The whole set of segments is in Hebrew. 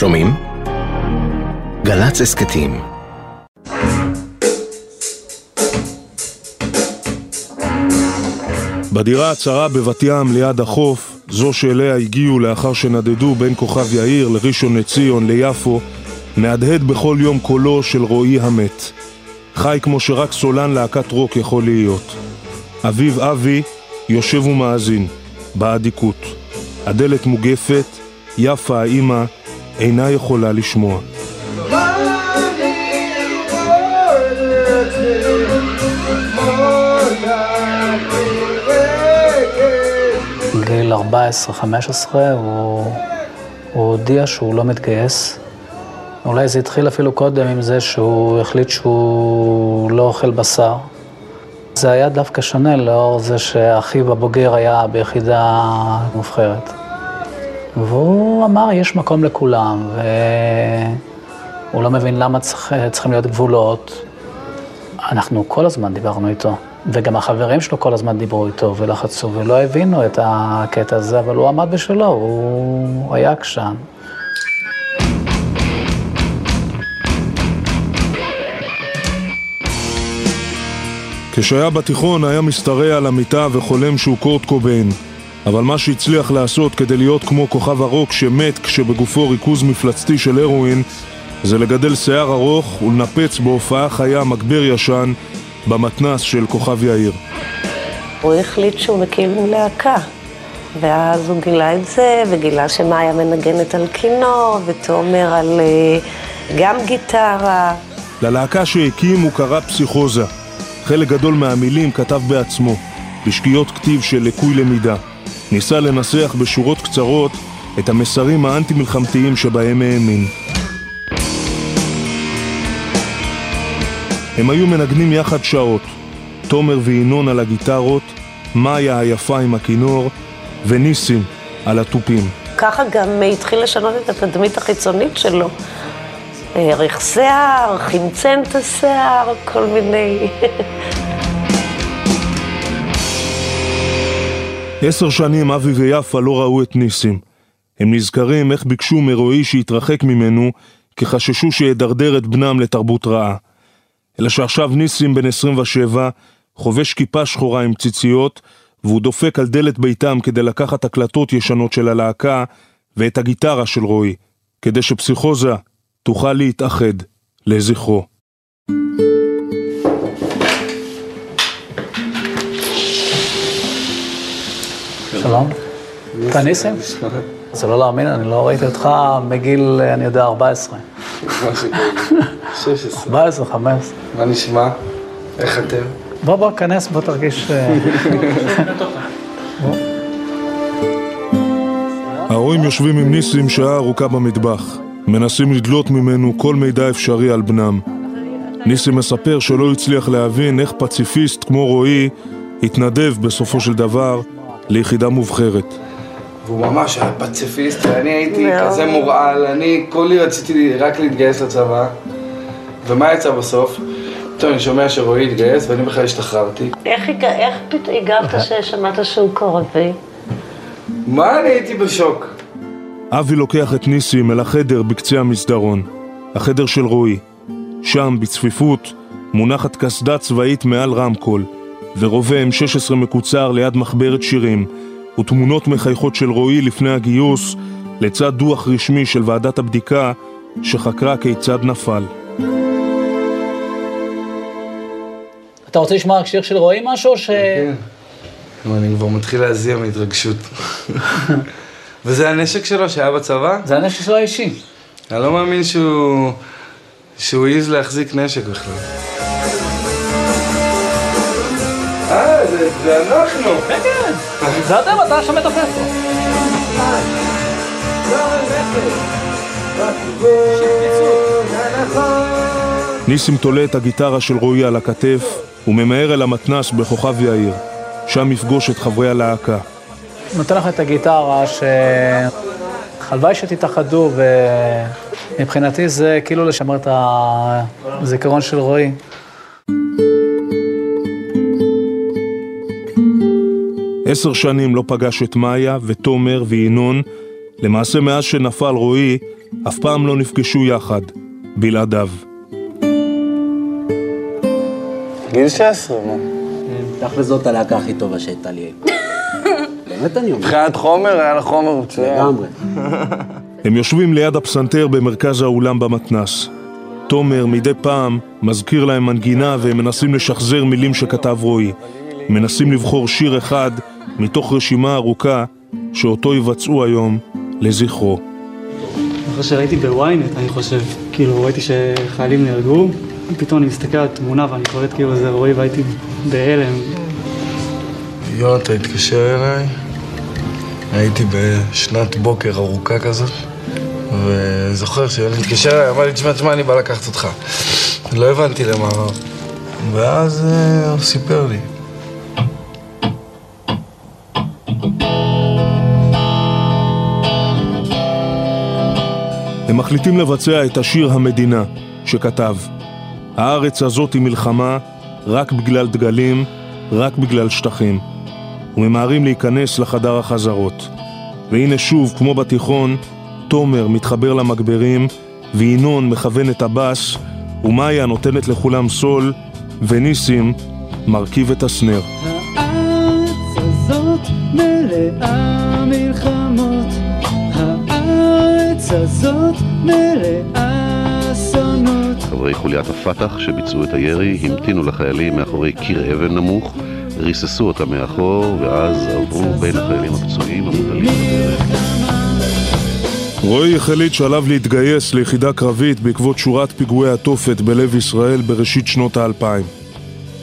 שומעים? גל"צ הסכתים בדירה הצרה בבת ים ליד החוף, זו שאליה הגיעו לאחר שנדדו בין כוכב יאיר לראשון לציון ליפו, מהדהד בכל יום קולו של רועי המת. חי כמו שרק סולן להקת רוק יכול להיות. אביו אבי יושב ומאזין, באדיקות. הדלת מוגפת, יפה האימא אינה יכולה לשמוע. בגיל 14-15 הוא, הוא הודיע שהוא לא מתגייס. אולי זה התחיל אפילו קודם עם זה שהוא החליט שהוא לא אוכל בשר. זה היה דווקא שונה לאור זה שאחיו הבוגר היה ביחידה מובחרת. והוא אמר, יש מקום לכולם, והוא לא מבין למה צריך, צריכים להיות גבולות. אנחנו כל הזמן דיברנו איתו, וגם החברים שלו כל הזמן דיברו איתו ולחצו, ולא הבינו את הקטע הזה, אבל הוא עמד בשלו, הוא היה עקשן. כשהיה בתיכון היה משתרע על המיטה וחולם שהוא קורט קוביין. אבל מה שהצליח לעשות כדי להיות כמו כוכב הרוק שמת כשבגופו ריכוז מפלצתי של הרואין זה לגדל שיער ארוך ולנפץ בהופעה חיה מגבר ישן במתנס של כוכב יאיר. הוא החליט שהוא מקים להקה, ואז הוא גילה את זה, וגילה שמאיה מנגנת על כינור, ותומר על uh, גם גיטרה. ללהקה שהקים הוא קרא פסיכוזה. חלק גדול מהמילים כתב בעצמו, בשקיעות כתיב של לקוי למידה. ניסה לנסח בשורות קצרות את המסרים האנטי-מלחמתיים שבהם האמין. הם היו מנגנים יחד שעות, תומר וינון על הגיטרות, מאיה היפה עם הכינור, וניסים על התופים. ככה גם התחיל לשנות את התדמית החיצונית שלו. האריך שיער, חמצן את השיער, כל מיני... עשר שנים אבי ויפה לא ראו את ניסים. הם נזכרים איך ביקשו מרועי שיתרחק ממנו, כי חששו שידרדר את בנם לתרבות רעה. אלא שעכשיו ניסים בן 27 חובש כיפה שחורה עם ציציות, והוא דופק על דלת ביתם כדי לקחת הקלטות ישנות של הלהקה ואת הגיטרה של רועי, כדי שפסיכוזה תוכל להתאחד לזכרו. שלום. אתה ניסים? זה לא להאמין, אני לא ראיתי אותך מגיל, אני יודע, 14. 16. 14, 15. מה נשמע? איך אתם? בוא, בוא, כנס, בוא תרגיש... אה, ההורים יושבים עם ניסים שעה ארוכה במטבח, מנסים לדלות ממנו כל מידע אפשרי על בנם. ניסים מספר שלא הצליח להבין איך פציפיסט כמו רועי התנדב בסופו של דבר ליחידה מובחרת. והוא ממש היה פציפיסט, ואני הייתי מאוד. כזה מורעל, אני כולי רציתי רק להתגייס לצבא. ומה יצא בסוף? טוב, אני שומע שרועי התגייס, ואני בכלל השתחררתי. איך הגע- איך פתאום הגבת ששמעת שהוא קרבי? מה אני הייתי בשוק? אבי לוקח את ניסים אל החדר בקצה המסדרון, החדר של רועי. שם, בצפיפות, מונחת קסדה צבאית מעל רמקול, ורובה M16 מקוצר ליד מחברת שירים, ותמונות מחייכות של רועי לפני הגיוס, לצד דוח רשמי של ועדת הבדיקה שחקרה כיצד נפל. אתה רוצה לשמוע רק שיר של רועי משהו, או ש... כן. אני כבר מתחיל להזיע מהתרגשות. וזה הנשק שלו שהיה בצבא? זה הנשק שלו האישי. אני לא מאמין שהוא... שהוא העז להחזיק נשק בכלל. אה, זה, אנחנו. כן, כן. זה אתם, אתה שם מתופף פה. ניסים תולה את הגיטרה של רועי על הכתף וממהר אל המתנס בכוכב יאיר. שם יפגוש את חברי הלהקה. נותן לך את הגיטרה ש... הלוואי שתתאחדו, ומבחינתי זה כאילו לשמר את הזיכרון של רועי. עשר שנים לא פגש את מאיה ותומר וינון. למעשה מאז שנפל רועי, אף פעם לא נפגשו יחד, בלעדיו. גיל 16, מה? תכל'ס זאת הלהקה הכי טובה שהייתה לי. באמת אני אומר. מבחינת חומר, היה לה חומר מצוין. לגמרי. הם יושבים ליד הפסנתר במרכז האולם במתנס. תומר מדי פעם מזכיר להם מנגינה והם מנסים לשחזר מילים שכתב רועי. מנסים לבחור שיר אחד מתוך רשימה ארוכה שאותו יבצעו היום לזכרו. אחרי שראיתי בוויינט, אני חושב, כאילו ראיתי שחיילים נהרגו, פתאום אני מסתכל על התמונה ואני קולט כאילו זה רועי והייתי בהלם. יונתן התקשר אליי, הייתי בשנת בוקר ארוכה כזאת, וזוכר שאני מתקשר אליי, אמר לי, תשמע, תשמע, אני בא לקחת אותך. לא הבנתי למה, ואז אה, הוא סיפר לי. הם מחליטים לבצע את השיר המדינה שכתב. הארץ הזאת היא מלחמה רק בגלל דגלים, רק בגלל שטחים. וממהרים להיכנס לחדר החזרות. והנה שוב, כמו בתיכון, תומר מתחבר למגברים וינון מכוון את הבס ומאיה נותנת לכולם סול וניסים מרכיב את הסנר. הארץ הזאת מלאה מלחמות, הארץ הזאת מלאה אסונות. חברי חוליית הפת"ח שביצעו את הירי המתינו לחיילים מאחורי קיר אבן נמוך, ריססו אותם מאחור ואז עברו בין החיילים הפצועים המוטלים בדרך. רועי החליט שעליו להתגייס ליחידה קרבית בעקבות שורת פיגועי התופת בלב ישראל בראשית שנות האלפיים.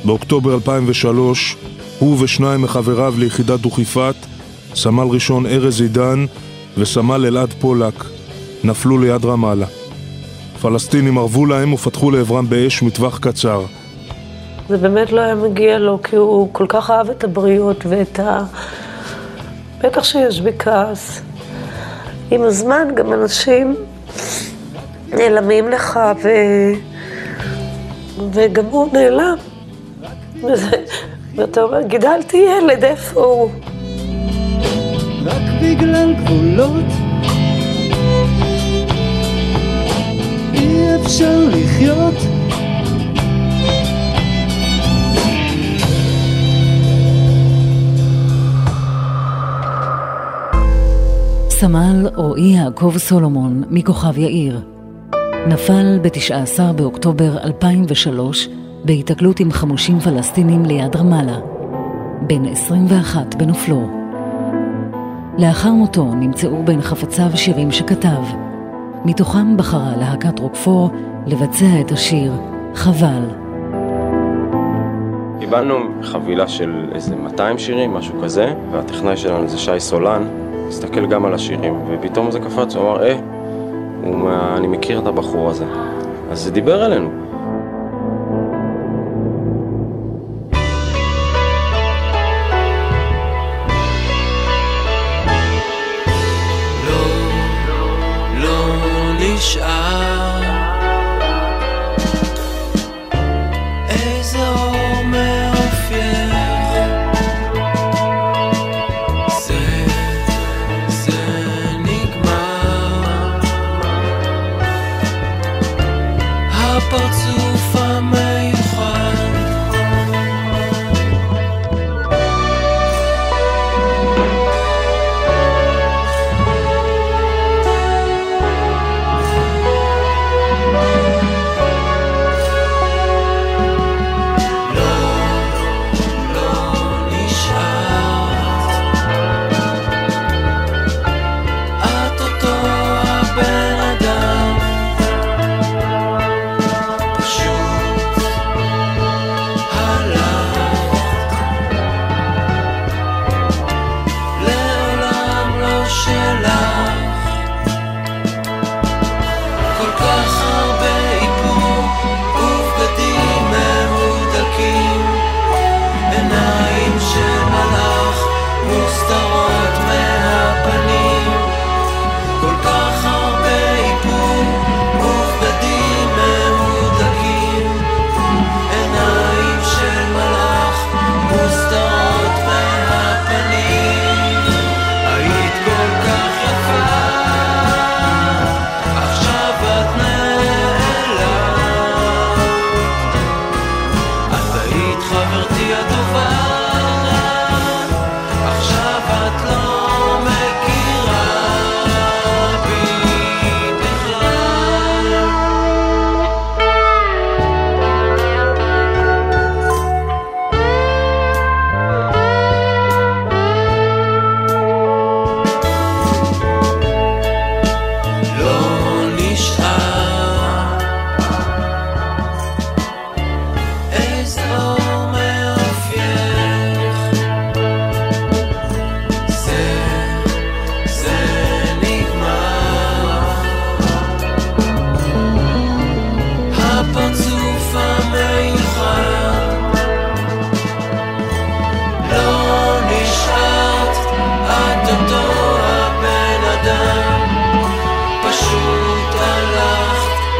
באוקטובר 2003 הוא ושניים מחבריו ליחידת דוכיפת, סמל ראשון ארז עידן וסמל אלעד פולק, נפלו ליד רמאללה. פלסטינים ערבו להם ופתחו לעברם באש מטווח קצר. זה באמת לא היה מגיע לו, כי הוא כל כך אהב את הבריות ואת ה... בטח שיש בי כעס. עם הזמן גם אנשים נעלמים לך, ו... וגם הוא נעלם. וזה... ואתה אומר, גידלתי ילד, איפה הוא? רק בגלל גבולות אפשר לחיות סמל רועי יעקב סולומון מכוכב יאיר נפל ב-19 באוקטובר 2003 בהיתקלות עם חמושים פלסטינים ליד רמאללה, בן 21 בנופלו. לאחר מותו נמצאו בין חפציו שירים שכתב. מתוכם בחרה להקת רוקפור לבצע את השיר "חבל". קיבלנו חבילה של איזה 200 שירים, משהו כזה, והטכנאי שלנו זה שי סולן, הסתכל גם על השירים, ופתאום זה קפץ, הוא אמר, אה, אני מכיר את הבחור הזה. אז זה דיבר אלינו. נשאר איזה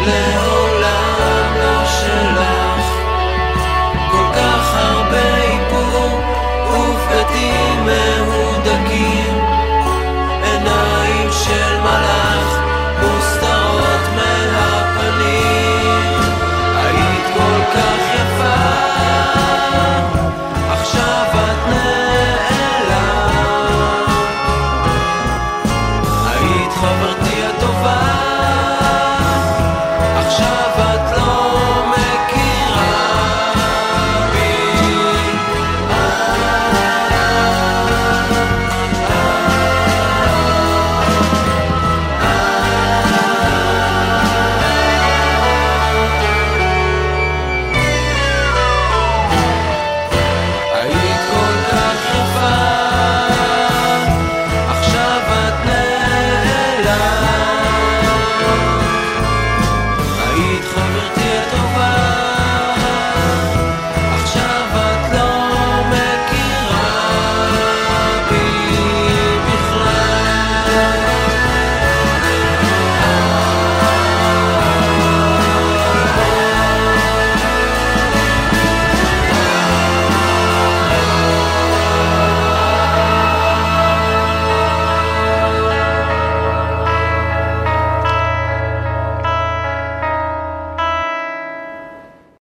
now.